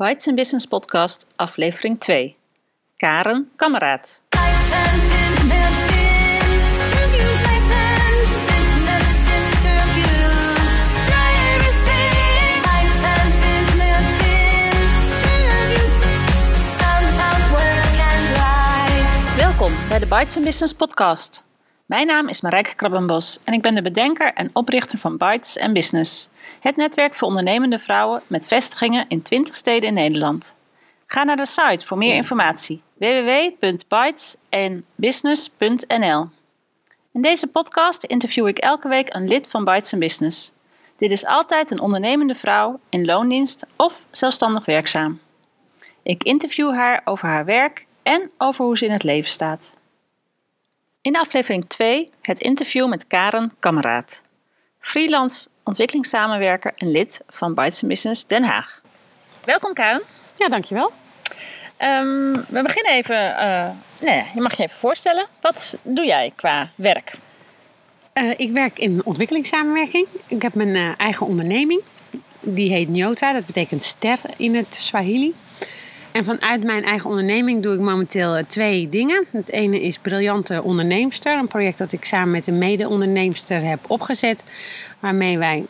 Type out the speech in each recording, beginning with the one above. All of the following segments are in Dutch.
Bites and Business Podcast, aflevering 2. Karen Kameraad. Welkom bij de Bites and Business Podcast. Mijn naam is Marijke Krabbenbos en ik ben de bedenker en oprichter van Bites and Business. Het netwerk voor ondernemende vrouwen met vestigingen in 20 steden in Nederland. Ga naar de site voor meer informatie www.bytesandbusiness.nl. In deze podcast interview ik elke week een lid van Bites Business. Dit is altijd een ondernemende vrouw in loondienst of zelfstandig werkzaam. Ik interview haar over haar werk en over hoe ze in het leven staat. In aflevering 2 het interview met Karen Kameraad, freelance ontwikkelingssamenwerker en lid van Bites Business Den Haag. Welkom Karen. Ja, dankjewel. Um, we beginnen even, uh, nee, je mag je even voorstellen. Wat doe jij qua werk? Uh, ik werk in ontwikkelingssamenwerking. Ik heb mijn uh, eigen onderneming. Die heet Nyota, dat betekent ster in het Swahili. En vanuit mijn eigen onderneming doe ik momenteel twee dingen. Het ene is Briljante Onderneemster, een project dat ik samen met een mede-onderneemster heb opgezet. Waarmee wij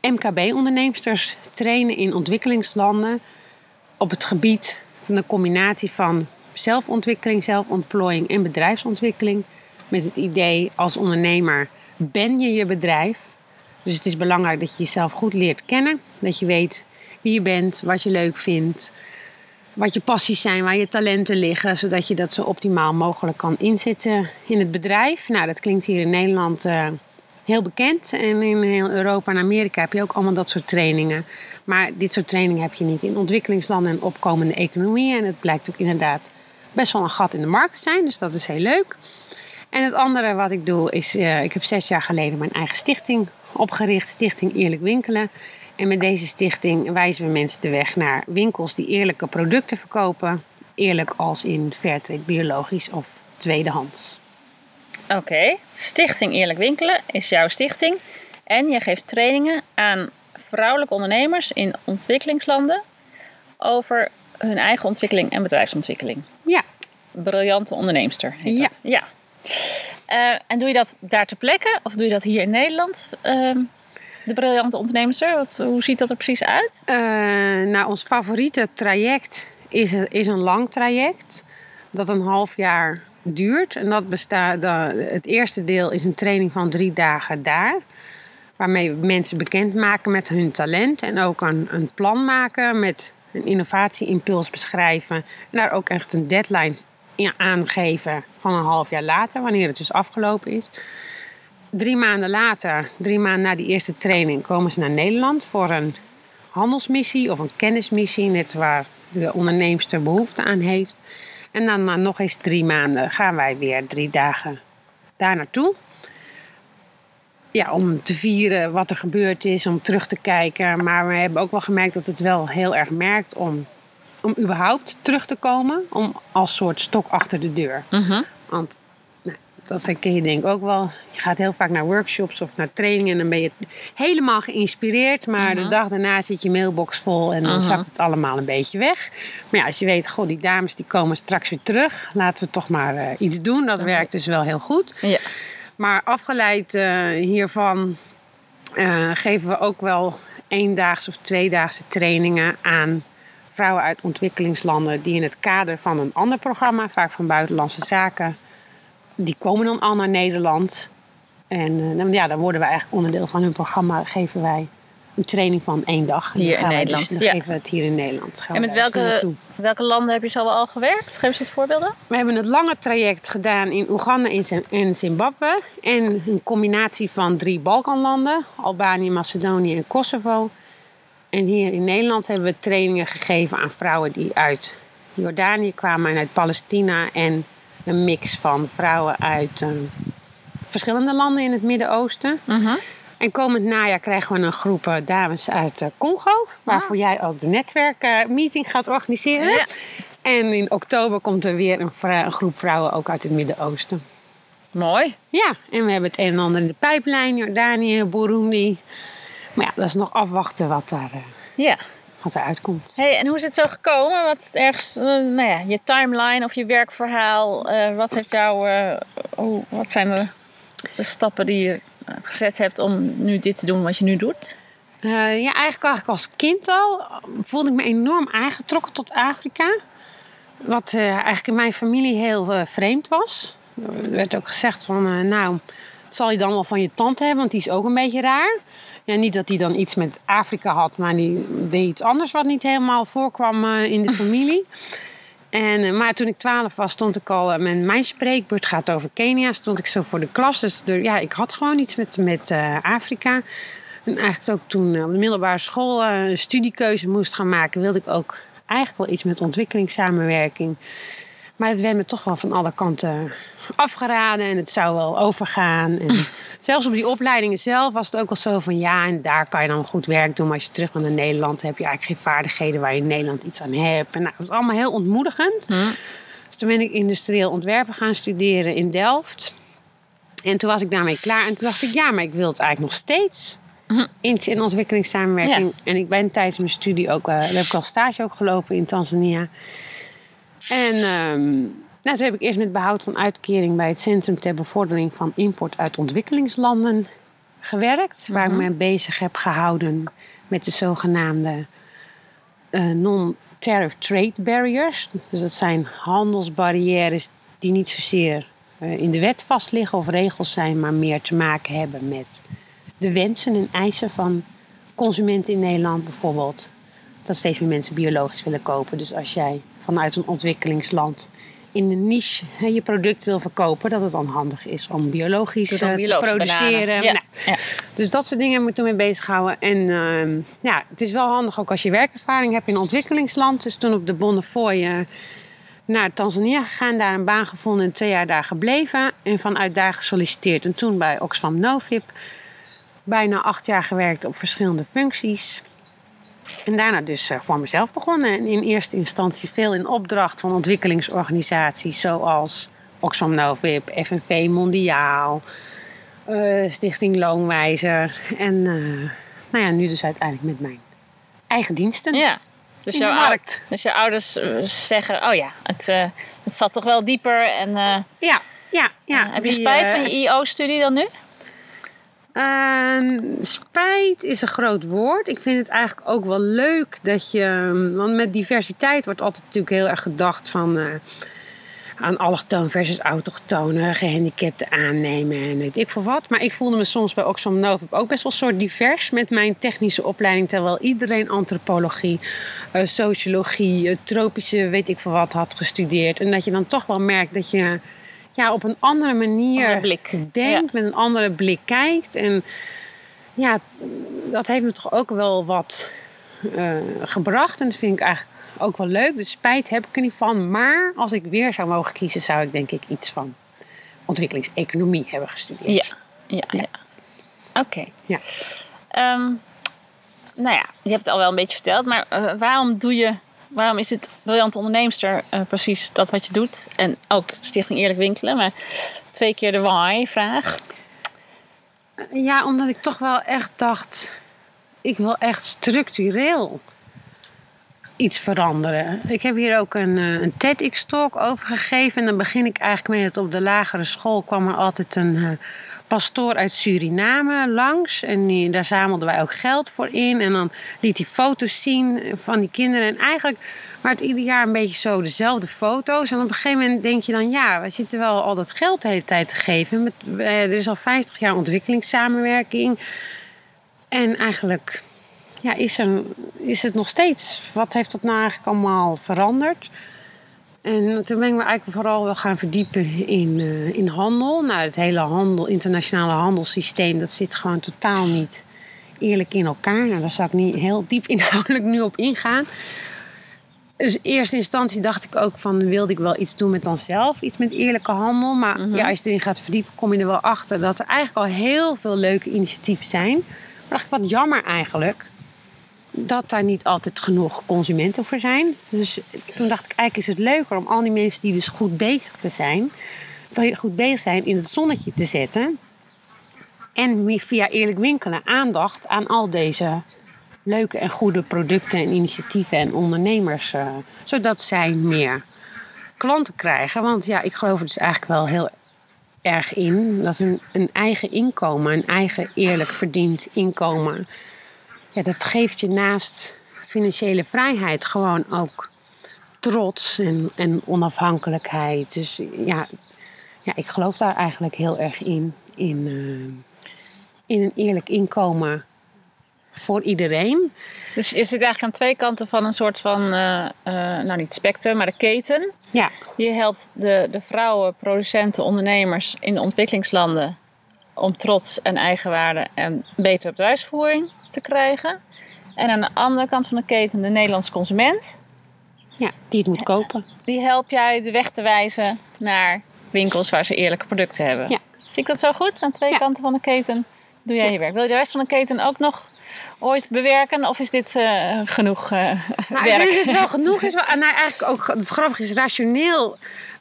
MKB-onderneemsters trainen in ontwikkelingslanden op het gebied van de combinatie van zelfontwikkeling, zelfontplooiing en bedrijfsontwikkeling. Met het idee als ondernemer ben je je bedrijf. Dus het is belangrijk dat je jezelf goed leert kennen. Dat je weet wie je bent, wat je leuk vindt, wat je passies zijn, waar je talenten liggen, zodat je dat zo optimaal mogelijk kan inzetten in het bedrijf. Nou, dat klinkt hier in Nederland uh, heel bekend. En in heel Europa en Amerika heb je ook allemaal dat soort trainingen. Maar dit soort trainingen heb je niet in ontwikkelingslanden en opkomende economieën. En het blijkt ook inderdaad best wel een gat in de markt te zijn. Dus dat is heel leuk. En het andere wat ik doe is, uh, ik heb zes jaar geleden mijn eigen stichting opgericht. Stichting Eerlijk Winkelen. En met deze stichting wijzen we mensen de weg naar winkels die eerlijke producten verkopen. Eerlijk als in fairtrade, biologisch of tweedehands. Oké, Stichting Eerlijk Winkelen is jouw stichting. En je geeft trainingen aan vrouwelijke ondernemers in ontwikkelingslanden over hun eigen ontwikkeling en bedrijfsontwikkeling. Ja. Briljante onderneemster heet ja. dat. Ja. Uh, en doe je dat daar ter plekke of doe je dat hier in Nederland? Uh, de briljante onderneemster, Wat, hoe ziet dat er precies uit? Uh, ons favoriete traject is, is een lang traject. Dat een half jaar duurt. En dat bestaat, het eerste deel is een training van drie dagen daar. Waarmee we mensen bekend maken met hun talent. En ook een, een plan maken met een innovatieimpuls beschrijven. En daar ook echt een deadline in aangeven van een half jaar later, wanneer het dus afgelopen is. Drie maanden later, drie maanden na die eerste training, komen ze naar Nederland voor een handelsmissie of een kennismissie, net waar de onderneemster behoefte aan heeft. En dan na nog eens drie maanden gaan wij weer drie dagen daar naartoe. Ja, om te vieren wat er gebeurd is, om terug te kijken. Maar we hebben ook wel gemerkt dat het wel heel erg merkt om, om überhaupt terug te komen. Om als soort stok achter de deur. Mhm. Want dat herken je denk ik ook wel. Je gaat heel vaak naar workshops of naar trainingen en dan ben je helemaal geïnspireerd. Maar de dag daarna zit je mailbox vol en dan Mhm. zakt het allemaal een beetje weg. Maar ja, als je weet, goh, die dames die komen straks weer terug. Laten we toch maar eh, iets doen. Dat werkt dus wel heel goed. Ja. Maar afgeleid eh, hiervan eh, geven we ook wel eendaagse of tweedaagse trainingen aan vrouwen uit ontwikkelingslanden die in het kader van een ander programma, vaak van buitenlandse zaken, die komen dan al naar Nederland. En eh, dan, ja, dan worden we eigenlijk onderdeel van hun programma, geven wij een training van één dag. En Hier in wij Nederland, Dus, dan ja. geven we het hier in Nederland. Gaan En met dus welke, welke landen heb je zo al gewerkt? Geef eens wat voorbeelden. We hebben het lange traject gedaan in Oeganda en Zimbabwe. En een combinatie van drie Balkanlanden: Albanië, Macedonië en Kosovo. En hier in Nederland hebben we trainingen gegeven aan vrouwen die uit Jordanië kwamen en uit Palestina. En een mix van vrouwen uit eh, verschillende landen in het Midden-Oosten. En komend najaar krijgen we een groep eh, dames uit eh, Congo, waarvoor jij ook de netwerkmeeting gaat organiseren. Ja. En in oktober komt er weer een, vrou- een groep vrouwen ook uit het Midden-Oosten. Mooi. Ja, en we hebben het een en ander in de pijplijn, Jordanië, Burundi. Maar ja, dat is nog afwachten wat daar. Ja. Wat eruit komt. Hey, en hoe is het zo gekomen? Wat ergens, uh, nou ja, je timeline of je werkverhaal, uh, wat heeft jou, uh, hoe, wat zijn de, de, stappen die je gezet hebt om nu dit te doen wat je nu doet? ja, eigenlijk, eigenlijk als kind al voelde ik me enorm aangetrokken tot Afrika. Wat eigenlijk in mijn familie heel vreemd was. Er werd ook gezegd van, nou, het zal je dan wel van je tante hebben, want die is ook een beetje raar. Ja, niet dat hij dan iets met Afrika had, maar die deed iets anders wat niet helemaal voorkwam uh, in de familie. En, uh, maar toen ik twaalf was, stond ik al uh, met mijn spreekbeurt gaat over Kenia. Stond ik zo voor de klas. Dus er, ja, ik had gewoon iets met, met Afrika. En eigenlijk ook toen op de middelbare school een studiekeuze moest gaan maken, wilde ik ook eigenlijk wel iets met ontwikkelingssamenwerking. Maar het werd me toch wel van alle kanten afgeraden en het zou wel overgaan. En zelfs op die opleidingen zelf was het ook wel zo van ja, en daar kan je dan goed werk doen. Maar als je terug bent naar Nederland, heb je eigenlijk geen vaardigheden waar je in Nederland iets aan hebt. En nou, het was allemaal heel ontmoedigend. Dus toen ben ik industrieel ontwerpen gaan studeren in Delft. En toen was ik daarmee klaar. En toen dacht ik, ja, maar ik wil het eigenlijk nog steeds. In, in ontwikkelingssamenwerking. En ik ben tijdens mijn studie ook, uh, heb ik al stage ook gelopen in Tanzania. En um, nou, toen heb ik eerst met behoud van uitkering bij het Centrum ter Bevordering van Import uit Ontwikkelingslanden gewerkt. Waar ik mhm. me bezig heb gehouden met de zogenaamde uh, non-tariff trade barriers. Dus dat zijn handelsbarrières die niet zozeer uh, in de wet vastliggen of regels zijn, maar meer te maken hebben met de wensen en eisen van consumenten in Nederland bijvoorbeeld. Dat steeds meer mensen biologisch willen kopen. Dus als jij vanuit een ontwikkelingsland in een niche je product wil verkopen, dat het dan handig is om biologisch, uh, te produceren. Ja. Nou, ja. Dus dat soort dingen moeten we mee bezighouden. En uh, ja, het is wel handig ook als je werkervaring hebt in een ontwikkelingsland. Dus toen op de Bonnefoy uh, naar Tanzania gegaan, daar een baan gevonden en twee jaar daar gebleven. En vanuit daar gesolliciteerd. En toen bij Oxfam Novib bijna acht jaar gewerkt op verschillende functies. En daarna dus eh, voor mezelf begonnen. En in eerste instantie veel in opdracht van ontwikkelingsorganisaties zoals Oxfam Novib, FNV Mondiaal, uh, Stichting Loonwijzer. En uh, nou ja, nu dus uiteindelijk met mijn eigen diensten. Ja. Dus, jouw, markt. dus je ouders zeggen, oh ja, het, het zat toch wel dieper. En, ja, ja, ja. heb je spijt van je IO-studie dan nu? Uh, spijt is een groot woord. Ik vind het eigenlijk ook wel leuk dat je. Want met diversiteit wordt altijd natuurlijk heel erg gedacht van. Uh, aan versus autochtonen, gehandicapten aannemen en weet ik veel wat. Maar ik voelde me soms bij Oxfam Novib ook best wel soort divers met mijn technische opleiding. Terwijl iedereen antropologie, uh, sociologie, uh, tropische weet ik veel wat had gestudeerd. En dat je dan toch wel merkt dat je ja, op een andere manier blik. denkt, met een andere blik kijkt. En ja, dat heeft me toch ook wel wat uh, gebracht. En dat vind ik eigenlijk ook wel leuk. Dus spijt heb ik er niet van. Maar als ik weer zou mogen kiezen, zou ik denk ik iets van ontwikkelingseconomie hebben gestudeerd. Ja, ja, ja. Oké. Okay. Ja. Um, nou ja, je hebt het al wel een beetje verteld, maar uh, waarom doe je waarom is het briljante onderneemster uh, precies dat wat je doet? En ook Stichting Eerlijk Winkelen, maar twee keer de why-vraag. Ja, omdat ik toch wel echt dacht, ik wil echt structureel iets veranderen. Ik heb hier ook een, eh, een TEDx-talk over gegeven. En dan begin ik eigenlijk met het op de lagere school kwam er altijd een uh, pastoor uit Suriname langs. En daar zamelden wij ook geld voor in. En dan liet hij foto's zien van die kinderen. En eigenlijk maar het ieder jaar een beetje zo dezelfde foto's. En op een gegeven moment denk je dan, ja, we zitten wel al dat geld de hele tijd te geven. Eh, er is al 50 jaar ontwikkelingssamenwerking. En eigenlijk ja, is, is het nog steeds. Wat heeft dat nou eigenlijk allemaal veranderd? En toen ben ik me eigenlijk vooral wel gaan verdiepen in, uh, in handel. Nou, het hele handel, internationale handelssysteem, dat zit gewoon totaal niet eerlijk in elkaar. Nou, daar zou ik niet heel diep inhoudelijk nu op ingaan. Dus in eerste instantie dacht ik ook van, wilde ik wel iets doen met dan zelf, iets met eerlijke handel. Maar mhm. ja, als je erin gaat verdiepen, kom je er wel achter dat er eigenlijk al heel veel leuke initiatieven zijn. Maar dacht ik, wat jammer eigenlijk dat daar niet altijd genoeg consumenten voor zijn. Dus toen dacht ik, eigenlijk is het leuker om al die mensen die dus goed bezig te zijn, goed bezig zijn, in het zonnetje te zetten. En via eerlijk winkelen aandacht aan al deze leuke en goede producten en initiatieven en ondernemers. eh, zodat zij meer klanten krijgen. Want ja, ik geloof er dus eigenlijk wel heel erg in. Dat een, een eigen inkomen, een eigen eerlijk verdiend inkomen. Ja, dat geeft je naast financiële vrijheid gewoon ook trots en, en onafhankelijkheid. Dus ja, ja, ik geloof daar eigenlijk heel erg in. In, eh, in een eerlijk inkomen voor iedereen. Dus je zit eigenlijk aan twee kanten van een soort van, eh, eh, nou niet spectrum, maar de keten. Ja, Je helpt de, de vrouwen, producenten, ondernemers in de ontwikkelingslanden om trots en eigenwaarde en betere bedrijfsvoering te krijgen. En aan de andere kant van de keten de Nederlandse consument. ja, die het moet kopen. Die help jij de weg te wijzen naar winkels waar ze eerlijke producten hebben. Ja. Zie ik dat zo goed? Aan twee Ja. kanten van de keten doe jij je werk. Wil je de rest van de keten ook nog ooit bewerken? Of is dit eh, genoeg eh, Nou, ik werk? denk dat het wel genoeg is. Maar, nou, eigenlijk ook, het grappige is, rationeel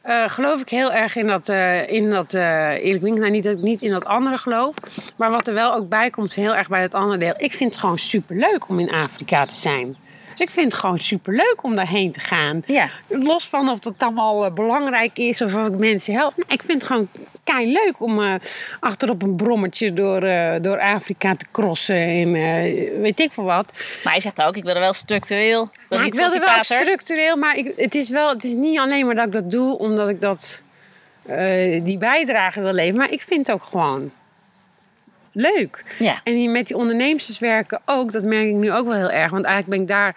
eh, geloof ik heel erg in dat, eh in dat eh eerlijk winkelen. Nou, niet niet in dat andere geloof. Maar wat er wel ook bij komt, heel erg bij het andere deel. Ik vind het gewoon superleuk om in Afrika te zijn. Dus ik vind het gewoon superleuk om daarheen te gaan. Ja. Los van of dat allemaal belangrijk is of of ik mensen help. Nou, ik vind het gewoon kei leuk om eh achter op een brommetje door, eh, door Afrika te crossen. En eh, weet ik veel wat. Maar je zegt ook, ik wil er wel structureel. Maar ik wilde die wel pater. structureel, maar ik, het, is wel, het is niet alleen maar dat ik dat doe omdat ik dat, die bijdrage wil leveren. Maar ik vind het ook gewoon leuk. Ja. En die, met die ondernemers werken ook, dat merk ik nu ook wel heel erg. Want eigenlijk ben ik daar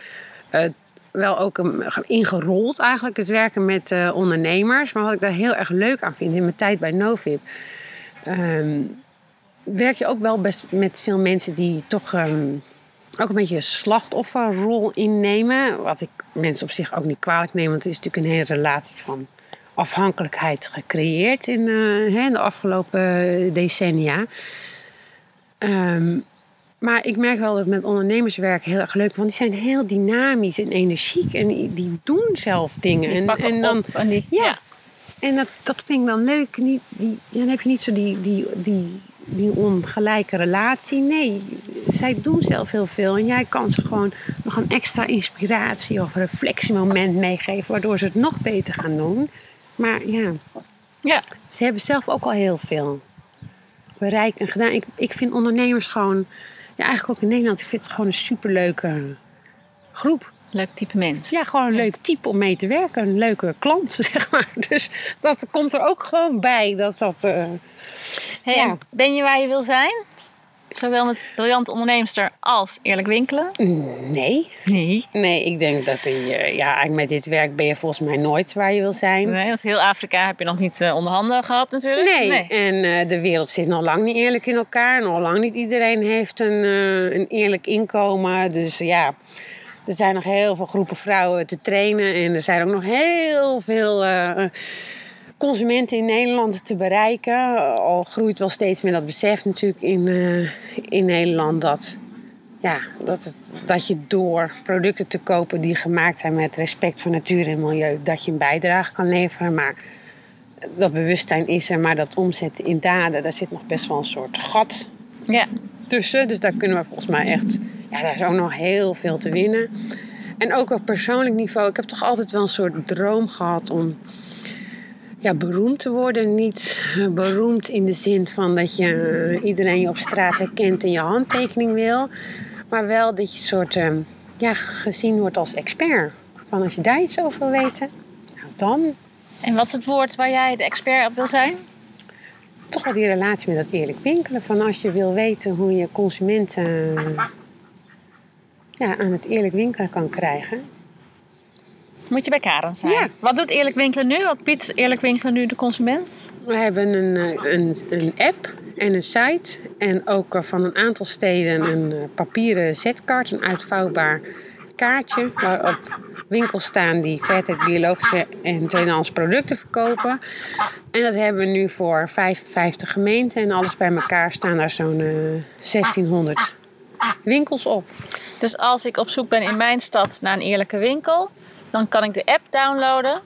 wel ook ingerold eigenlijk. Het werken met eh, ondernemers. Maar wat ik daar heel erg leuk aan vind in mijn tijd bij Novib... ehm, werk je ook wel best met veel mensen die toch... ehm, ook een beetje een slachtofferrol innemen. Wat ik mensen op zich ook niet kwalijk neem. Want het is natuurlijk een hele relatie van afhankelijkheid gecreëerd in, eh, de afgelopen decennia. Ehm, maar ik merk wel dat met ondernemerswerk heel erg leuk. Want die zijn heel dynamisch en energiek. En die, die doen zelf dingen. En, en dan, en die, ja. ja. en dat, dat vind ik dan leuk. Niet, die, dan heb je niet zo die, die, die, die ongelijke relatie. Nee, zij doen zelf heel veel. En jij kan ze gewoon nog een extra inspiratie of reflectiemoment meegeven. Waardoor ze het nog beter gaan doen. Maar ja, ja. ze hebben zelf ook al heel veel bereikt en gedaan. Ik, ik vind ondernemers gewoon, ja, eigenlijk ook in Nederland, ik vind het gewoon een superleuke groep. Leuk type mens. Ja, gewoon een leuk type om mee te werken. Een leuke klant, zeg maar. Dus dat komt er ook gewoon bij. Dat dat... eh, Hey, Ja. en Ben je waar je wil zijn? Zowel met briljant onderneemster als eerlijk winkelen? nee. Nee. Nee, ik denk dat die, eh, ja, eigenlijk met dit werk ben je volgens mij nooit waar je wil zijn. Nee, want heel Afrika heb je nog niet eh, onder handen gehad natuurlijk. Nee, en eh, de wereld zit nog lang niet eerlijk in elkaar. Nog lang niet iedereen heeft een, een eerlijk inkomen. Dus ja, er zijn nog heel veel groepen vrouwen te trainen. En er zijn ook nog heel veel consumenten in Nederland te bereiken. Al groeit wel steeds meer dat besef natuurlijk in, eh, in Nederland dat... Ja, dat, het, dat je door producten te kopen die gemaakt zijn met respect voor natuur en milieu, dat je een bijdrage kan leveren. Maar dat bewustzijn is er, maar dat omzetten in daden, daar zit nog best wel een soort gat Ja. tussen. Dus daar kunnen we volgens mij echt, ja, daar is ook nog heel veel te winnen. En ook op persoonlijk niveau, ik heb toch altijd wel een soort droom gehad om ja, beroemd te worden. Niet eh, beroemd in de zin van dat je eh, iedereen je op straat herkent en je handtekening wil. Maar wel dat je een soort, eh, ja, gezien wordt als expert. Van als je daar iets over wil weten, nou dan En wat is het woord waar jij de expert op wil zijn? toch wel die relatie met dat eerlijk winkelen. Van als je wil weten hoe je consumenten ja, aan het eerlijk winkelen kan krijgen. Moet je bij Karen zijn. Ja. Wat doet eerlijk winkelen nu? Wat biedt eerlijk winkelen nu de consument? We hebben een, eh, een, een app en een site. En ook eh, van een aantal steden een eh, papieren zetkaart, een uitvouwbaar kaartje. Waarop winkels staan die Fairtrade biologische en tweedehands producten verkopen. En dat hebben we nu voor 55 gemeenten. En alles bij elkaar staan daar zo'n eh, 1600 winkels op. Dus als ik op zoek ben in mijn stad naar een eerlijke winkel, dan kan ik de app downloaden.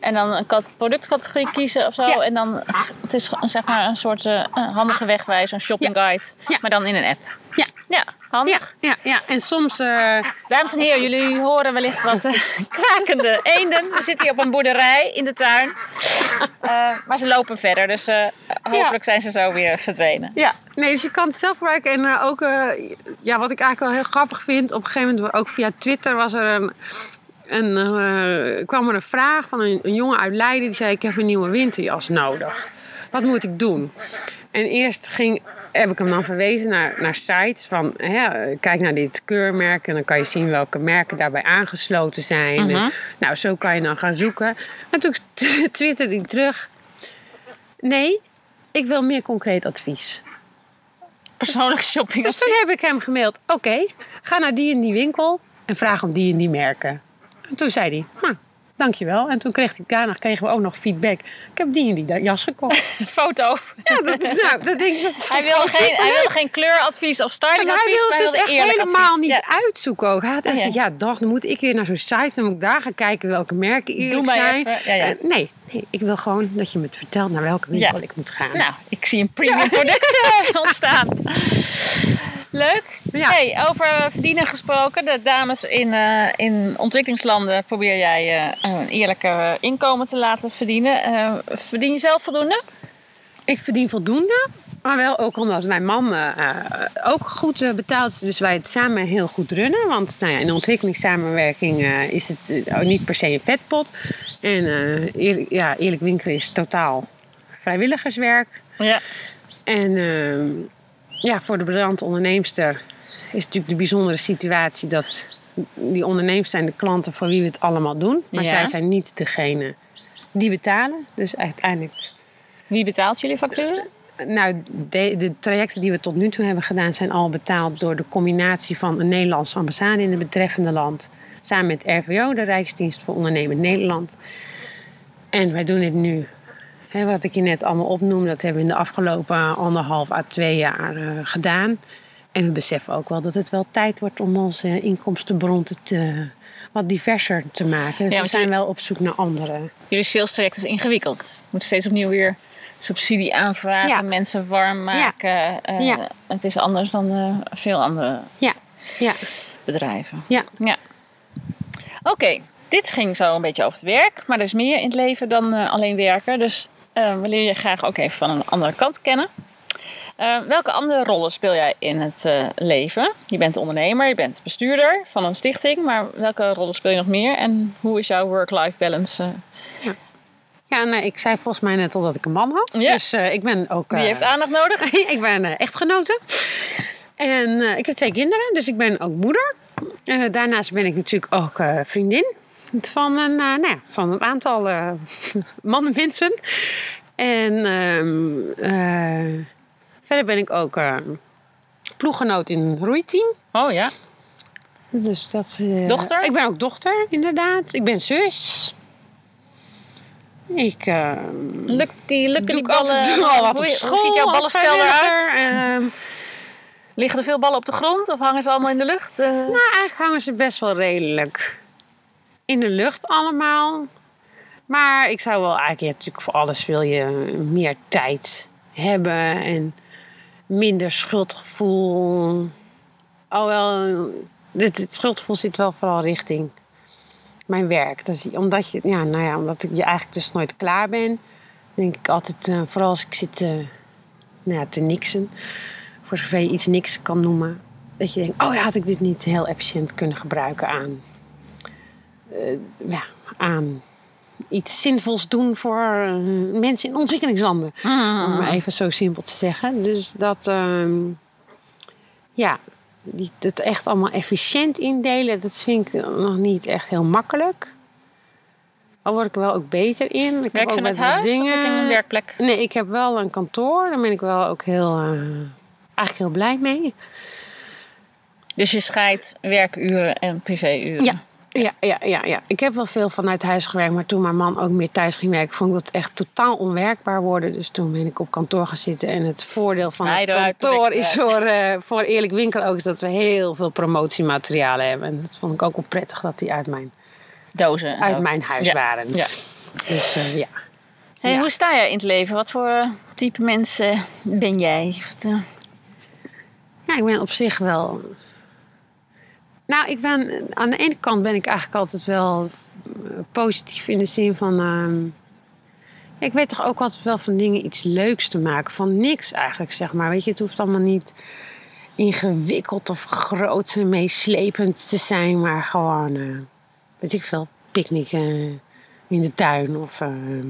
En dan een productcategorie kiezen of zo. Ja. En dan, het is zeg maar een soort eh, handige wegwijzer, een shopping guide. Ja. Maar dan in een app. Ja, Ja, handig. Ja, ja, ja. En soms... eh, Dames en heren, jullie horen wellicht wat krakende eenden. We zitten hier op een boerderij in de tuin. Maar ze lopen verder, dus hopelijk zijn ze zo weer verdwenen. Ja, nee, dus je kan het zelf gebruiken. En ook, ja, wat ik eigenlijk wel heel grappig vind, op een gegeven moment, ook via Twitter, was er een, een, eh, kwam er een vraag van een, een jongen uit Leiden. Die zei, ik heb een nieuwe winterjas nodig. Wat moet ik doen? En eerst ging, heb ik hem dan verwezen naar, naar sites van, hè, kijk naar dit keurmerk. En dan kan je zien welke merken daarbij aangesloten zijn. En, nou, zo kan je dan gaan zoeken. En toen twitterde ik terug, nee, ik wil meer concreet advies. Persoonlijk shopping. Dus toen heb ik hem gemaild: Oké, ga naar die en die winkel en vraag om die en die merken. En toen zei hij: dankjewel. En toen kreeg ik daarna kregen we ook nog feedback. Ik heb die en die jas gekocht. Een foto. ja, dat is nou, dat denk ik. Dat is Hij wilde, gewoon geen, hij superleuk. geen kleuradvies of En hij stylingadvies, wil het dus echt helemaal advies. niet Ja. uitzoeken ook. Hij had Oh, ja. dag, dan moet ik weer naar zo'n site en moet ik daar gaan kijken welke merken eerlijk maar zijn. even. Ja, ja. Nee, nee, ik wil gewoon dat je me vertelt naar welke winkel ik moet gaan. Nou, ik zie een premium product eh, ontstaan. Leuk. Ja. Hey, over verdienen gesproken. De dames in, eh, in ontwikkelingslanden probeer jij eh, een eerlijker inkomen te laten verdienen. Eh, verdien je zelf voldoende? Ik verdien voldoende. Maar wel ook omdat mijn man ook goed betaalt. is. Dus wij het samen heel goed runnen. Want nou ja, in de ontwikkelingssamenwerking is het niet per se een vetpot. En eerlijk, ja, eerlijk winkelen is totaal vrijwilligerswerk. Ja. En ehm, ja, voor de briljante onderneemster is natuurlijk de bijzondere situatie dat die ondernemers zijn de klanten voor wie we het allemaal doen. Maar Ja. zij zijn niet degene die betalen. Dus uiteindelijk Wie betaalt jullie facturen? nou, de, de trajecten die we tot nu toe hebben gedaan zijn al betaald door de combinatie van een Nederlandse ambassade in het betreffende land. Samen met RVO, de Rijksdienst voor Ondernemend Nederland. En wij doen dit nu, wat ik je net allemaal opnoem, dat hebben we in de afgelopen anderhalf à twee jaar eh, gedaan. En we beseffen ook wel dat het wel tijd wordt om onze inkomstenbron te, te- wat diverser te maken. Dus we want zijn je- wel op zoek naar andere. Jullie sales traject is ingewikkeld. Je moet steeds opnieuw weer subsidie aanvragen, Ja. mensen warm maken. Eh, Ja. Het is anders dan eh, veel andere Ja, ja, bedrijven. ja. Ja. Oké, dit ging zo een beetje over het werk. Maar er is meer in het leven dan eh, alleen werken. Dus we leren je graag ook even van een andere kant kennen. Eh, welke andere rollen speel jij in het eh, leven? Je bent ondernemer, je bent bestuurder van een stichting. Maar welke rollen speel je nog meer? En hoe is jouw work-life balance? eh? Ja, nee, ik zei volgens mij net al dat ik een man had. Ja. Dus eh, ik ben ook... Eh, heeft aandacht nodig? ik ben echtgenote. En ik heb twee kinderen, dus ik ben ook moeder. Daarnaast ben ik natuurlijk ook vriendin van een, nou ja, van een aantal mannen mensen. En ehm, verder ben ik ook eh, ploeggenoot in een roeiteam. Oh ja. Dus dat, eh, Dochter? Ik ben ook dochter, inderdaad. Ik ben zus. Ik eh, Lukt die, lukken doe die af ballen? en toe al wat hoe, op hoe school ziet jouw ballenspel eruit? Ehm, Liggen er veel ballen op de grond of hangen ze allemaal in de lucht? Eh, Nou, eigenlijk hangen ze best wel redelijk in de lucht allemaal. Maar ik zou wel eigenlijk, ja, natuurlijk voor alles wil je meer tijd hebben en minder schuldgevoel. Alhoewel, dit, het schuldgevoel zit wel vooral richting mijn werk. Is, omdat, je, ja, nou ja, omdat ik je eigenlijk dus nooit klaar ben, denk ik altijd, eh, vooral als ik zit nou ja, te niksen, voor zover je iets niks kan noemen, dat je denkt, oh ja, had ik dit niet heel efficiënt kunnen gebruiken aan, eh, ja, aan iets zinvols doen voor eh, mensen in ontwikkelingslanden. Om maar even zo simpel te zeggen. Dus dat, ehm, ja, die, dat echt allemaal efficiënt indelen, dat vind ik nog niet echt heel makkelijk. Al word ik er wel ook beter in. Ik Werk je met wat huis of heb je een werkplek? Nee, ik heb wel een kantoor. Daar ben ik wel ook heel, eh, eigenlijk heel blij mee. Dus je scheidt werkuren en privéuren. Ja. Ja, ja, ja, ja. Ik heb wel veel vanuit huis gewerkt, maar toen mijn man ook meer thuis ging werken, vond ik dat echt totaal onwerkbaar worden. Dus toen ben ik op kantoor gaan zitten. En het voordeel van het kantoor is voor, eh, voor Eerlijk Winkel ook is dat we heel veel promotiematerialen hebben. En dat vond ik ook wel prettig dat die uit mijn, Dozen. en uit zo. mijn huis Ja. waren. Ja. Dus eh, ja. Hey, Ja. Hoe sta jij in het leven? Wat voor type mensen ben jij? Eh, Ja, ik ben op zich wel. Nou, ik ben. Aan de ene kant ben ik eigenlijk altijd wel eh, positief in de zin van. ehm, ik weet toch ook altijd wel van dingen iets leuks te maken. Van niks eigenlijk, zeg maar. Weet je, het hoeft allemaal niet ingewikkeld of groot en meeslepend te zijn. Maar gewoon, eh, weet ik veel, picknicken in de tuin. Of, ehm,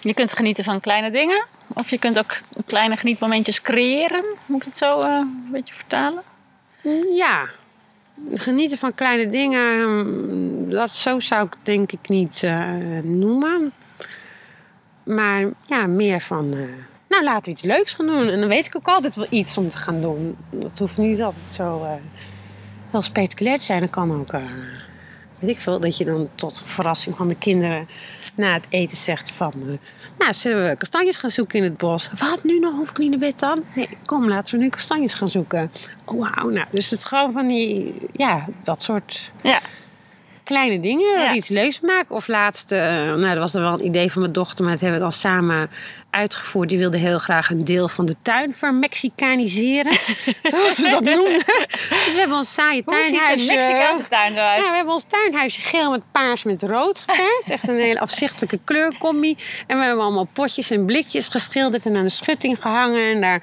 Je kunt genieten van kleine dingen. Of je kunt ook kleine genietmomentjes creëren. Moet ik het zo eh, een beetje vertalen? Ja, genieten van kleine dingen, mm, dat, zo zou ik denk ik niet eh, noemen. Maar ja, meer van, eh, nou laten we iets leuks gaan doen. En dan weet ik ook altijd wel iets om te gaan doen. Dat hoeft niet altijd zo eh, heel spectaculair te zijn. Dat kan ook, weet ik veel, dat je dan tot verrassing van de kinderen na het eten zegt van... eh, nou, zullen we kastanjes gaan zoeken in het bos? Wat, nu nog? Hoef ik niet naar bed dan? Nee, kom, laten we nu kastanjes gaan zoeken. Oh, wauw, nou, dus het gewoon van die, ja, dat soort Ja. Kleine dingen. Ja. Dat iets leuks maken. Of laatst, eh, nou, dat was dan wel een idee van mijn dochter, maar dat hebben we dan samen uitgevoerd. Die wilde heel graag een deel van de tuin vermexicaniseren. zoals ze dat noemden. Dus we hebben ons saaie Hoe ziet een tuinhuisje. Mexicaanse tuin eruit? Nou, we hebben ons tuinhuisje geel met paars met rood geverfd. Echt een hele afzichtelijke kleurcombi. En we hebben allemaal potjes en blikjes geschilderd en aan de schutting gehangen. En daar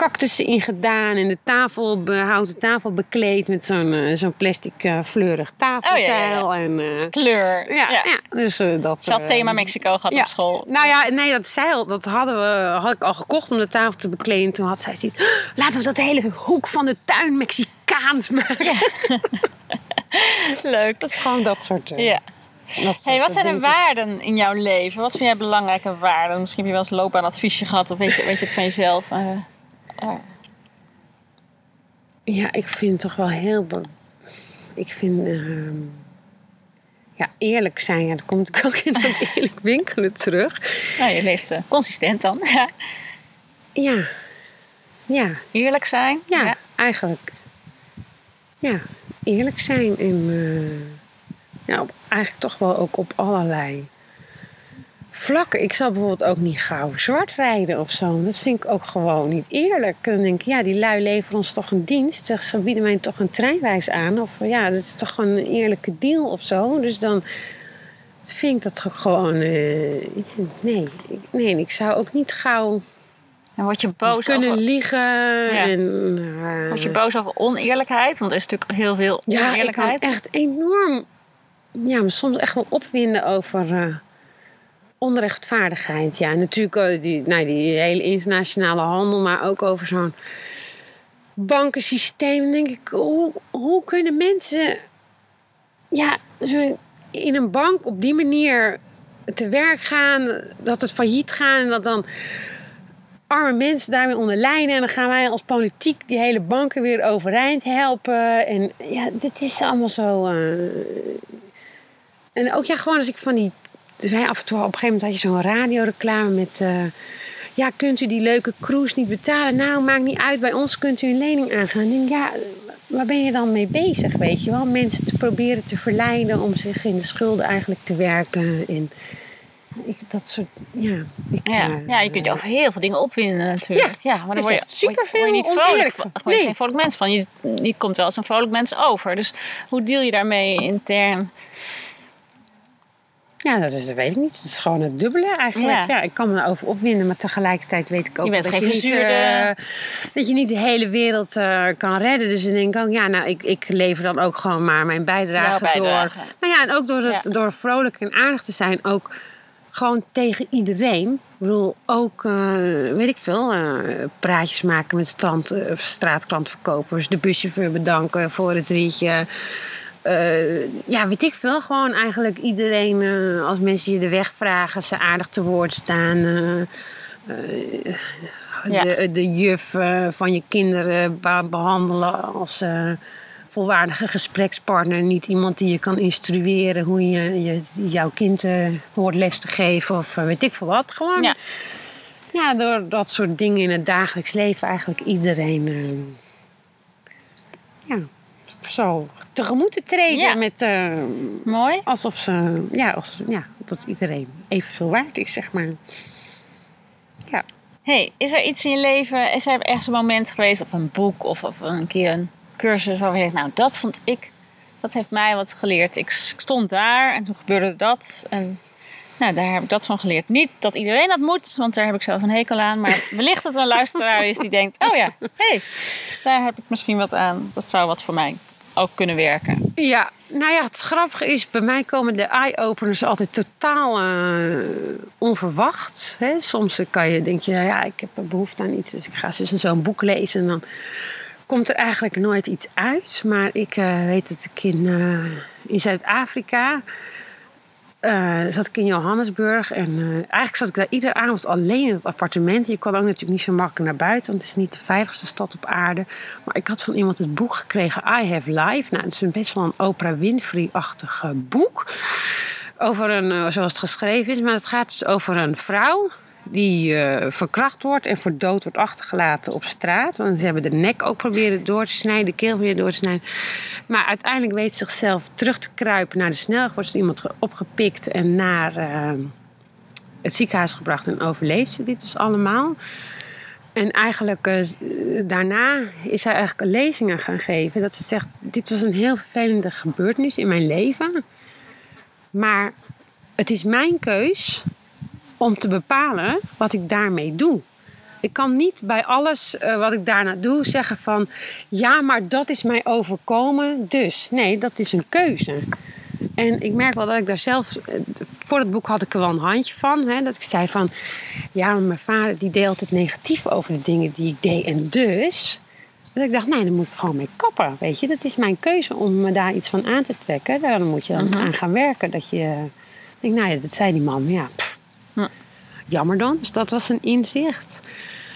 cactussen in gedaan. En de tafel, be- houten tafel bekleed met zo'n eh, zo'n plastic eh, fleurig tafelzeil. Oh, ja, En, eh, Kleur. ja, ja. dus eh, dat... Ze had thema Mexico gehad op school. Nou ja, nee, dat zeil, dat hadden we, had ik al gekocht om de tafel te bekleden. Toen had zij zoiets, "Oh, laten we dat hele hoek van de tuin Mexicaans maken. Leuk. Dat is gewoon dat soort... eh, Ja. Hey, wat zijn de waarden in jouw leven? Wat vind jij belangrijke waarden? Misschien heb je wel eens loopbaanadviesje gehad of weet je, weet je het van jezelf? Ja, ik vind toch wel heel... Ik vind... ehm, ja, eerlijk zijn. Ja, dat komt natuurlijk ook in dat eerlijk winkelen terug. nou, je leeft eh, consistent dan. Ja. Ja. Eerlijk zijn. ja, eigenlijk. Ja, eerlijk zijn. En eh, ja, op- eigenlijk toch wel ook op allerlei vlakken. Ik zal bijvoorbeeld ook niet gauw zwart rijden of zo. Dat vind ik ook gewoon niet eerlijk. Dan denk ik, ja, die lui leveren ons toch een dienst. Ze bieden mij toch een treinreis aan. Of ja, dat is toch gewoon een eerlijke deal of zo. Dus dan vind ik dat toch gewoon... eh, nee, ik- nee, ik zou ook niet gauw En word je boos kunnen over, liegen. En, eh, word je boos over oneerlijkheid? Want er is natuurlijk heel veel ja, ik kan oneerlijkheid. echt enorm... Ja, me soms echt wel opwinden over eh, onrechtvaardigheid. Ja, natuurlijk eh, die, nou, die hele internationale handel, maar ook over zo'n bankensysteem. Denk ik, hoe, hoe kunnen mensen ja, zo in een bank op die manier te werk gaan, dat het failliet gaan en dat dan arme mensen daarmee onder lijnen. En dan gaan wij als politiek die hele banken weer overeind helpen. En ja, dit is allemaal zo. eh, En ook ja, gewoon als ik van die. Dus wij af en toe op een gegeven moment had je zo'n radioreclame met. eh, ja, kunt u die leuke cruise niet betalen? Nou, maakt niet uit. Bij ons kunt u een lening aangaan. Ik denk, ja, waar ben je dan mee bezig, weet je wel? Mensen te proberen te verleiden om zich in de schulden eigenlijk te werken. En ik, dat soort, ja. Ik, Ja, eh, ja, je kunt over heel veel dingen opwinden natuurlijk. Ja, maar dan word je, word je niet vrolijk van. Word je geen vrolijk mens van. Je, je komt wel als een vrolijk mens over. Dus hoe deal je daarmee intern? Ja, dat, is, dat weet ik niet. Het is gewoon het dubbele eigenlijk. Ja. Ja. ik kan me erover opwinden, maar tegelijkertijd weet ik ook Je bent dat, geen je niet, eh, dat je niet de hele wereld eh, kan redden. Dus dan denk ik ook, ja, nou, ik, ik lever dan ook gewoon maar mijn bijdrage, bijdrage. door. Nou ja, en ook door, het, Ja. door vrolijk en aardig te zijn, ook gewoon tegen iedereen. Ik bedoel, ook, eh, weet ik veel, praatjes maken met strand, straatklantverkopers, de buschauffeur bedanken voor het rietje. Eh, ja, weet ik veel. Gewoon eigenlijk iedereen, eh, als mensen je de weg vragen, ze aardig te woord staan. eh, Ja. de, de juf van je kinderen be- behandelen als volwaardige gesprekspartner. Niet iemand die je kan instrueren hoe je, je jouw kind hoort les te geven of weet ik veel wat. Gewoon Ja. ja, door dat soort dingen in het dagelijks leven eigenlijk iedereen ja, zo tegemoet te treden Ja. met eh, Mooi. alsof ze ja, als, ja, dat iedereen evenveel waard is, zeg maar. Ja. hey, is er iets in je leven, is er ergens een moment geweest, of een boek, of, of een keer een cursus waarvan je denkt, nou, dat vond ik, dat heeft mij wat geleerd. Ik stond daar en toen gebeurde dat. En nou, daar heb ik dat van geleerd. Niet dat iedereen dat moet, want daar heb ik zelf een hekel aan. Maar wellicht dat er een luisteraar is die denkt, oh ja, hey, daar heb ik misschien wat aan. Dat zou wat voor mij ook kunnen werken. Ja, nou ja, het grappige is, bij mij komen de eye-openers altijd totaal eh, onverwacht. Hè? Soms kan je, denk je, nou ja, ik heb behoefte aan iets, dus ik ga zo'n boek lezen en dan komt er eigenlijk nooit iets uit. Maar ik uh, weet dat ik in, in Zuid-Afrika uh, zat ik in Johannesburg en uh, eigenlijk zat ik daar iedere avond alleen in het appartement. Je kon ook natuurlijk niet zo makkelijk naar buiten, want het is niet de veiligste stad op aarde. Maar ik had van iemand het boek gekregen, I Have Life. Nou, het is een best wel een Oprah Winfrey-achtig boek. Over een, zoals het geschreven is, maar het gaat dus over een vrouw die uh, verkracht wordt en voor dood wordt achtergelaten op straat. Want ze hebben de nek ook proberen door te snijden, de keel weer door te snijden. Maar uiteindelijk weet ze zichzelf terug te kruipen naar de snelweg. Wordt iemand opgepikt en naar uh, het ziekenhuis gebracht en overleeft ze dit dus allemaal. En eigenlijk uh, daarna is zij eigenlijk lezingen gaan geven. Dat ze zegt, dit was een heel vervelende gebeurtenis in mijn leven. Maar het is mijn keus om te bepalen wat ik daarmee doe. Ik kan niet bij alles uh, wat ik daarna doe zeggen van ja, maar dat is mij overkomen. Dus nee, dat is een keuze. En ik merk wel dat ik daar zelf, voor het boek had ik er wel een handje van. Hè, dat ik zei van ja, mijn vader die deelt het negatief over de dingen die ik deed. En dus, dat ik dacht, nee, dan moet ik gewoon mee kappen. Weet je, dat is mijn keuze om me daar iets van aan te trekken. Daar moet je dan -hmm. aan gaan werken. Dat je, ik denk, nou ja, dat zei die man. Ja, pff, jammer dan. Dus dat was een inzicht.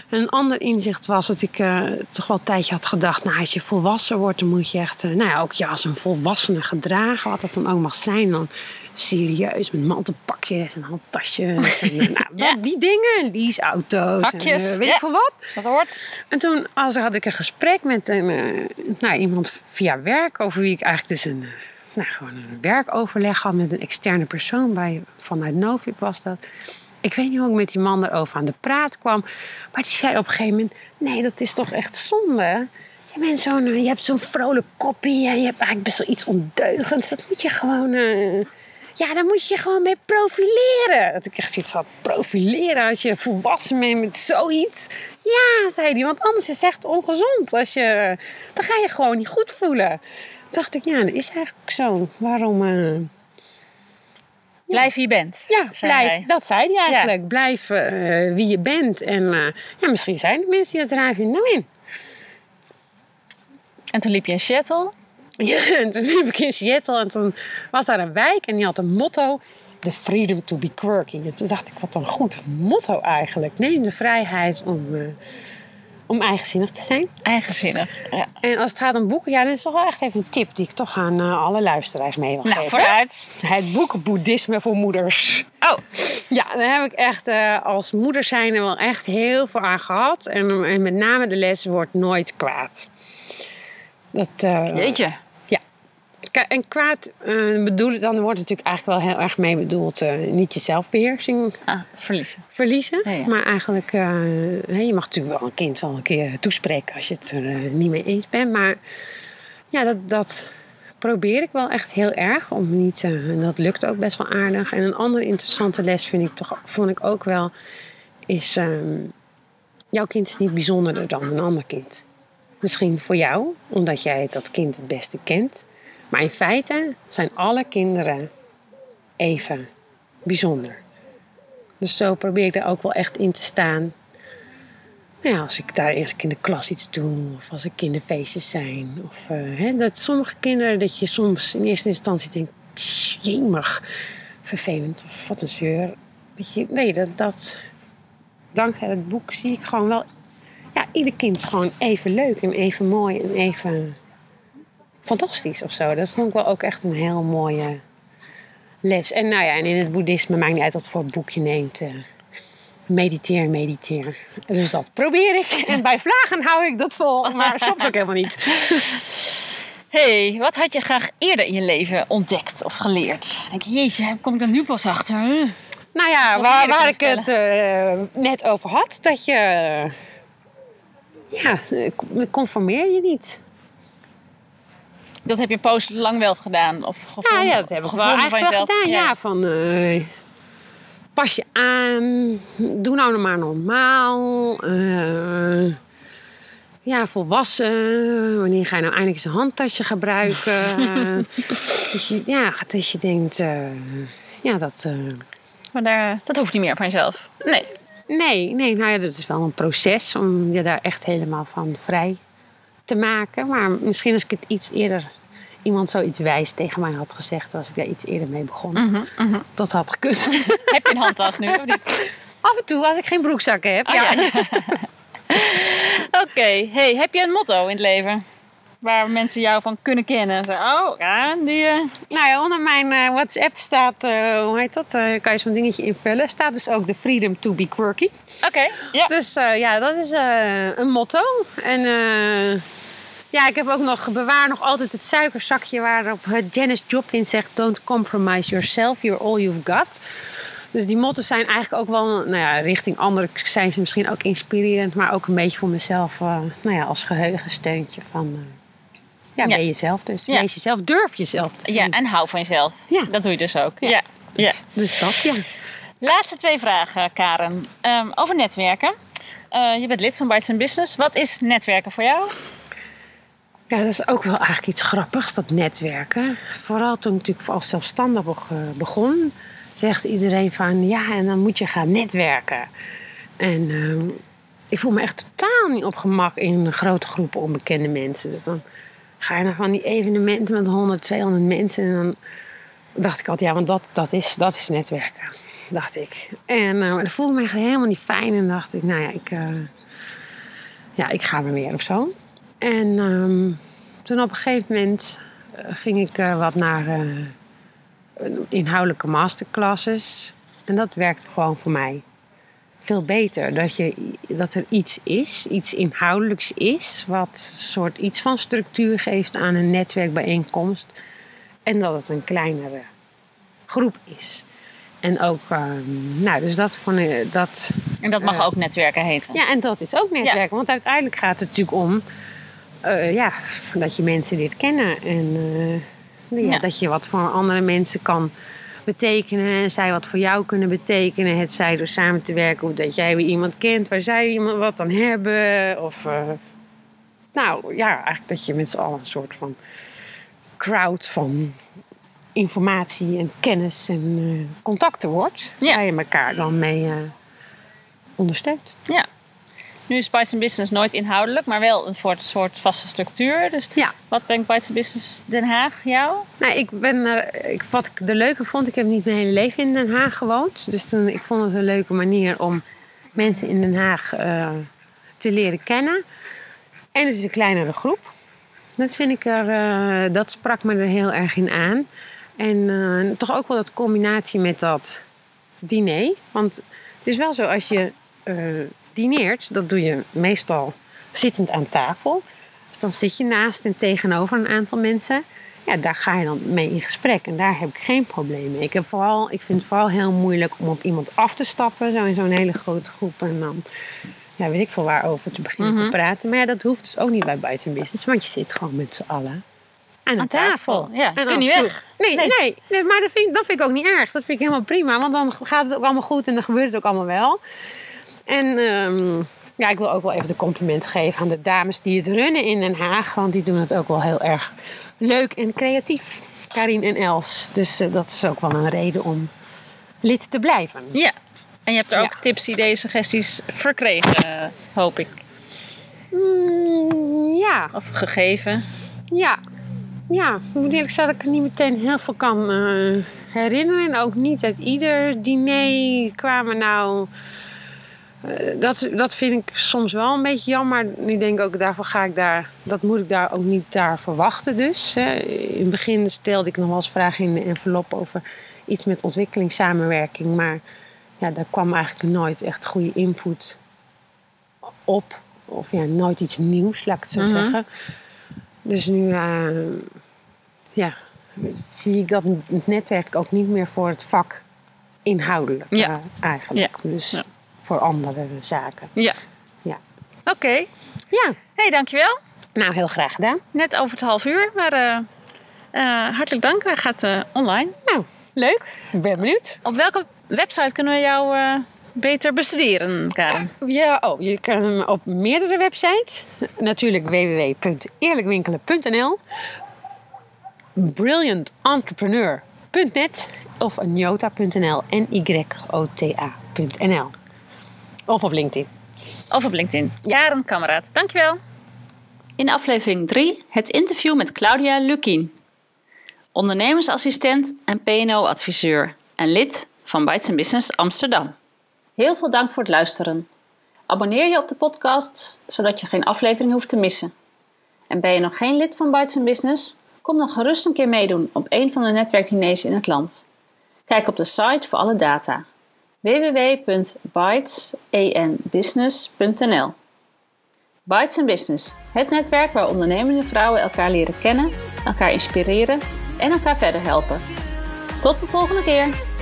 En een ander inzicht was dat ik uh, toch wel een tijdje had gedacht... nou, als je volwassen wordt, dan moet je echt... Uh, nou ja, ook ja, als een volwassene gedragen, wat dat dan ook mag zijn... dan serieus, met mantelpakjes en handtasjes. en, nou, ja. Die dingen, leaseauto's Hakjes, en uh, weet ja. ik veel wat. Dat hoort. En toen als, had ik een gesprek met een, nou, iemand via werk... over wie ik eigenlijk dus een, nou, gewoon een werkoverleg had... met een externe persoon bij, vanuit Novip was dat... Ik weet niet hoe ik met die man erover aan de praat kwam. Maar die zei op een gegeven moment: Nee, dat is toch echt zonde. Je, bent zo'n, je hebt zo'n vrolijk koppie en je hebt eigenlijk best wel iets ondeugends. Dat moet je gewoon. Uh, ja, daar moet je gewoon mee profileren. Dat ik echt zoiets had: profileren als je volwassen bent met zoiets. Ja, zei hij, want anders is het echt ongezond. Als je, dan ga je gewoon niet goed voelen. Dacht ik: Ja, dat is eigenlijk zo. Waarom. Uh, Blijf wie je bent. Ja, blijf, hij. dat zei hij eigenlijk. Ja. Blijf uh, wie je bent. En uh, ja, misschien zijn er mensen die dat raar vinden. Nou in. En toen liep je in Seattle? Ja, en toen liep ik in Seattle. En toen was daar een wijk en die had een motto. The freedom to be quirky. En toen dacht ik, wat een goed motto eigenlijk. Neem de vrijheid om... Uh, om eigenzinnig te zijn. Eigenzinnig, ja. En als het gaat om boeken, ja, dan is toch wel echt even een tip die ik toch aan uh, alle luisteraars mee wil nou, geven. vooruit. Het boek Boeddhisme voor moeders. Oh. Ja, daar heb ik echt uh, als moeder zijn er wel echt heel veel aan gehad. En, en met name de les wordt nooit kwaad. Dat, uh, Weet je. En kwaad uh, bedoelen, dan wordt natuurlijk eigenlijk wel heel erg mee bedoeld. Uh, niet je zelfbeheersing ah, verliezen. verliezen. Ja, ja. Maar eigenlijk, uh, je mag natuurlijk wel een kind wel een keer toespreken als je het er niet mee eens bent. Maar ja, dat, dat probeer ik wel echt heel erg. Om niet, en dat lukt ook best wel aardig. En een andere interessante les vind ik toch, vond ik ook wel, is um, jouw kind is niet bijzonderder dan een ander kind. Misschien voor jou, omdat jij dat kind het beste kent. Maar in feite zijn alle kinderen even bijzonder. Dus zo probeer ik er ook wel echt in te staan. Nou ja, als ik daar eerst in de klas iets doe, of als er kinderfeestjes zijn. Of hè, dat sommige kinderen, dat je soms in eerste instantie denkt: jemig, vervelend of wat een zeur. Weet je, nee, dat, dat. Dankzij het boek zie ik gewoon wel. Ja, ieder kind is gewoon even leuk en even mooi en even fantastisch of zo. Dat vond ik wel ook echt een heel mooie les. En nou ja, en in het boeddhisme maakt niet uit wat voor boek je neemt. Uh, mediteer, mediteer. Dus dat probeer ik. En bij vlagen hou ik dat vol, maar soms ook helemaal niet. hey, wat had je graag eerder in je leven ontdekt of geleerd? Dan denk je, jeetje, kom ik er nu pas achter? Huh? Nou ja, waar, waar ik het eh, net over had, dat je. ja, eh, conformeer je niet. Dat heb je post lang wel gedaan? Of Ja, gevonden, ja, dat heb ik wel gevonden van eigenlijk wel jezelf? gedaan. Ja, van eh, pas je aan, doe nou maar normaal. eh, ja, volwassen. Wanneer ga je nou eindelijk eens een handtasje gebruiken? je, ja, dat je denkt, eh, ja, dat. Maar daar, dat hoeft niet meer van jezelf. Nee. Nee, nee, nou ja, dat is wel een proces om je daar echt helemaal van vrij te maken. Maar misschien als ik het iets eerder, iemand zoiets wijs tegen mij had gezegd, als ik daar iets eerder mee begon, dat had gekund. Heb je een handtas nu of niet? Af en toe, als ik geen broekzakken heb. Oh, ja. ja. Oké, hey, heb je een motto in het leven? Waar mensen jou van kunnen kennen. Zo, oh, ja, die... eh, Nou ja, onder mijn eh, WhatsApp staat, eh, hoe heet dat? Kan je zo'n dingetje invullen. Staat dus ook de freedom to be quirky. Oké, ja. Dus ja, dat is een motto. En ja, ik heb ook nog, bewaar nog altijd het suikerzakje waarop Janis Joplin zegt: Don't compromise yourself, you're all you've got. Dus die motto's zijn eigenlijk ook wel, nou ja, richting anderen zijn ze misschien ook inspirerend, maar ook een beetje voor mezelf, nou ja, als geheugensteuntje van, ja, Ja. ben jezelf dus. Ja. Wees jezelf, durf jezelf te ja, zijn. en hou van jezelf. Ja. Dat doe je dus ook. Ja. Ja. ja. Dus, dus dat, ja. Laatste twee vragen, Karen. Ehm, over netwerken. Eh, je bent lid van Bites Business. Wat is netwerken voor jou? Ja, dat is ook wel eigenlijk iets grappigs, dat netwerken. Vooral toen ik natuurlijk als zelfstandig beg- begon, zegt iedereen van ja, en dan moet je gaan netwerken. En ehm, ik voel me echt totaal niet op gemak in grote groepen onbekende mensen. Dus dan ga je naar van die evenementen met 100, 200 mensen. En dan dacht ik altijd, ja, want dat, dat, is, dat is netwerken, dacht ik. En eh, dat voelde me echt helemaal niet fijn. En dacht ik, nou ja, ik, eh, ja, ik ga maar weer of zo. En ehm, toen op een gegeven moment eh, ging ik wat naar inhoudelijke masterclasses. En dat werkt gewoon voor mij veel beter. Dat, je, dat er iets is, iets inhoudelijks is, wat soort iets van structuur geeft aan een netwerkbijeenkomst. En dat het een kleinere groep is. En ook, ehm, nou, dus dat ik, dat, En dat mag Eh, ook netwerken heten. ja, en dat is ook netwerken. Want uiteindelijk gaat het natuurlijk om eh, ja, dat je mensen dit kennen. En eh, ja, Ja. dat je wat voor andere mensen kan betekenen. En zij wat voor jou kunnen betekenen. Het zij door samen te werken. Of dat jij weer iemand kent waar zij iemand wat aan hebben. Of eh, nou ja, eigenlijk dat je met z'n allen een soort van crowd van informatie en kennis en eh, contacten wordt. Ja. Waar je elkaar dan mee eh, ondersteunt. Ja. Nu is Bites Business nooit inhoudelijk, maar wel een soort, soort vaste structuur. Dus Ja. wat brengt Bites Business Den Haag jou? Nou, ik ben er, ik, wat ik de leuke vond, ik heb niet mijn hele leven in Den Haag gewoond. Dus toen, ik vond het een leuke manier om mensen in Den Haag eh, te leren kennen. En het is een kleinere groep. Dat vind ik er, eh, dat sprak me er heel erg in aan. En eh, toch ook wel dat combinatie met dat diner. Want het is wel zo, als je dineert, dat doe je meestal zittend aan tafel. Dus dan zit je naast en tegenover een aantal mensen. Ja, daar ga je dan mee in gesprek. En daar heb ik geen probleem mee. Ik, heb vooral, ik vind het vooral heel moeilijk om op iemand af te stappen. Zo in zo'n hele grote groep. En dan, ja, weet ik veel waarover te beginnen te praten. Maar ja, dat hoeft dus ook niet bij Bites Business. Want je zit gewoon met z'n allen aan, Aan tafel. tafel, ja. En Kun niet weg. Nee, Nee. nee. nee, maar dat vind, dat vind ik ook niet erg. Dat vind ik helemaal prima. Want dan gaat het ook allemaal goed en dan gebeurt het ook allemaal wel. En ehm, ja, ik wil ook wel even de compliment geven aan de dames die het runnen in Den Haag. Want die doen het ook wel heel erg leuk en creatief. Karin en Els. Dus eh, dat is ook wel een reden om lid te blijven. Ja. En je hebt er ook Ja. tips, ideeën, suggesties verkregen, hoop ik. Mm, ja, Of gegeven. ja. Ja, ik moet eerlijk zeggen dat ik er niet meteen heel veel kan eh, herinneren. En ook niet uit ieder diner kwamen nou... eh, dat, dat vind ik soms wel een beetje jammer. Maar nu denk ik ook, daarvoor ga ik daar... Dat moet ik daar ook niet daar verwachten dus. Hè. In het begin stelde ik nog wel eens vragen in de envelop over iets met ontwikkelingssamenwerking. Maar ja, daar kwam eigenlijk nooit echt goede input op. Of ja, nooit iets nieuws, laat ik het zo Mhm. zeggen. Dus nu, eh, ja, zie ik dat het netwerk ook niet meer voor het vak inhoudelijk Ja. eh, eigenlijk. Dus Ja. Voor andere zaken. Ja. Ja. Oké. ja, Hey, dankjewel. nou heel graag gedaan. Net over het half uur, maar eh, eh, hartelijk dank. Hij gaat eh, online. Nou, leuk. Ik ben benieuwd. Op welke website kunnen we jou beter bestuderen, Karen? Ja, oh, je kan hem op meerdere websites. Natuurlijk www.eerlijkwinkelen.nl brilliantentrepreneur.net of nyota.nl en yota.nl of op LinkedIn. Of op LinkedIn. Karen Kameraad. Dankjewel. In aflevering 3 het interview met Claudia Lukien. Ondernemersassistent en PNO-adviseur en lid van Bites Business Amsterdam. Heel veel dank voor het luisteren. Abonneer je op de podcast, zodat je geen aflevering hoeft te missen. En ben je nog geen lid van Bites Business? Kom dan gerust een keer meedoen op een van de netwerkdiners in het land. Kijk op de site voor alle data www.bytesenbusiness.nl Bites Business, het netwerk waar ondernemende vrouwen elkaar leren kennen, elkaar inspireren en elkaar verder helpen. Tot de volgende keer!